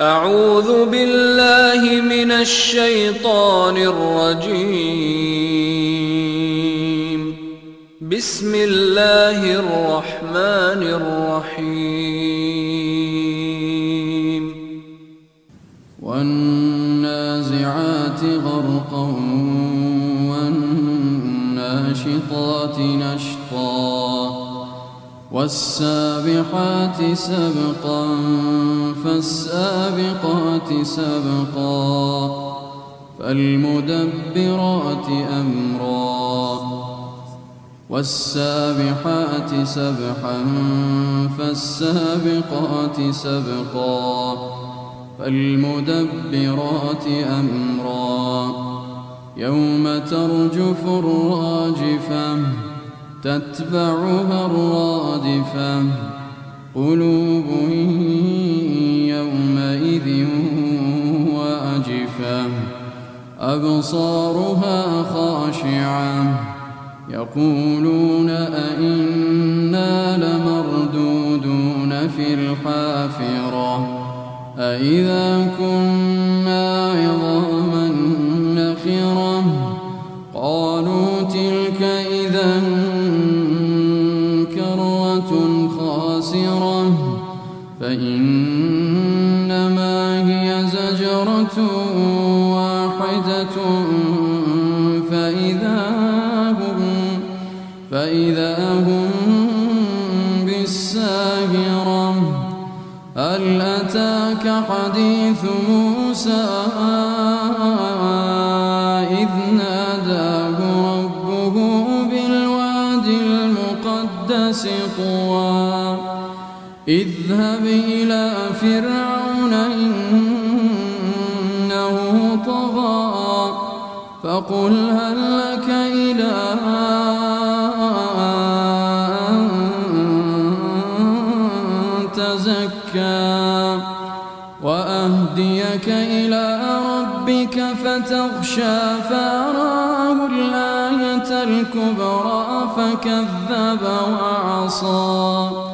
أعوذ بالله من الشيطان الرجيم. بسم الله الرحمن الرحيم. والنازعات غرقا والناشطات نشطا. والسابحات سبقا فالسابقات سبقا فالمدبرات أمرا. والسابحات سبحا فالسابقات سبقا فالمدبرات أمرا. يوم ترجف الراجفة تتبعها الرادفة. قلوب يومئذ واجفة. أبصارها خاشعة. يقولون أئنا لمردودون في الحافرة. أئذا كنا عظاما نخرة. قالوا تلك إذا فإنما هي زجرة واحدة فإذا هم فإذا هم بالساهرة. هل أتاك حديث موسى إذ ناداه ربه بالواد المقدس طوى؟ اذهب إلى فرعون إنه طغى فقل هل لك إلى أن تزكى وأهديك إلى ربك فتغشى فأراه الآية الكبرى فكذب وعصى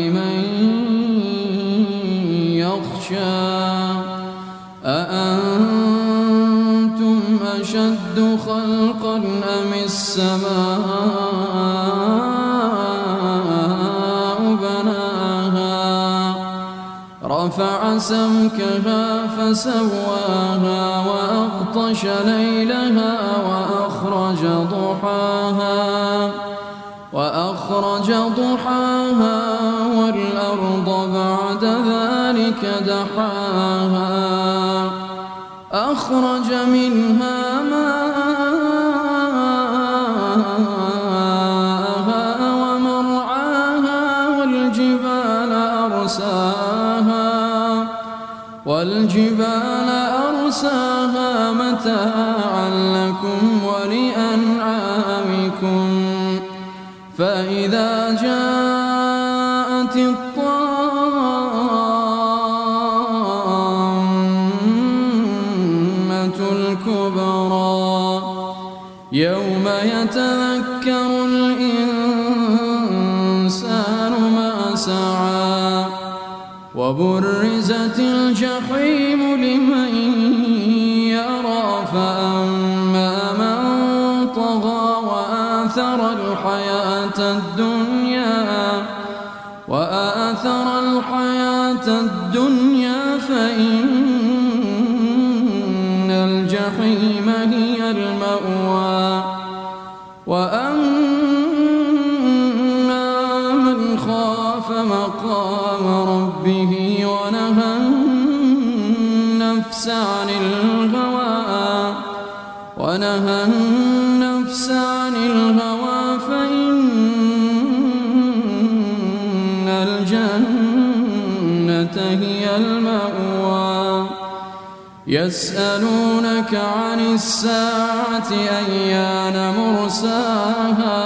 أأنتم أشد خلقا أم السماء بناها؟ رفع سمكها فسواها وأغطش ليلها وأخرج ضحاها وأخرج ضحاها والأرض بعد ذلك دحاها أخرج منها ماءها ومرعاها والجبال أرساها والجبال أرساها متاعا لكم ولأنعامكم. فإذا جاءت الطامة الكبرى يوم يتذكر الإنسان ما سعى وبرزت الجحيم لمن يرى فأما من طغى وآثر الحياة الدنيا وآثر الحياة الدنيا فإن النفس عن الهوى فإن الجنة هي المأوى. يسألونك عن الساعة أيان مرساها؟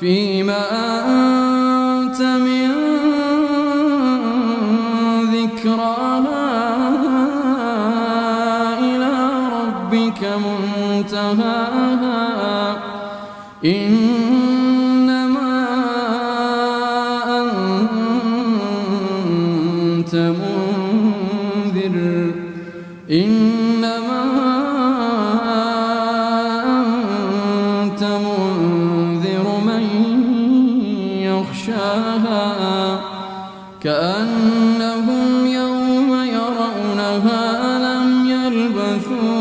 فيما أنت من ذكراها إلى ربك منتهاها إنما أنت منذر. إنما أنت منذر من يخشاها. كأنهم يوم يرونها لم يلبثوا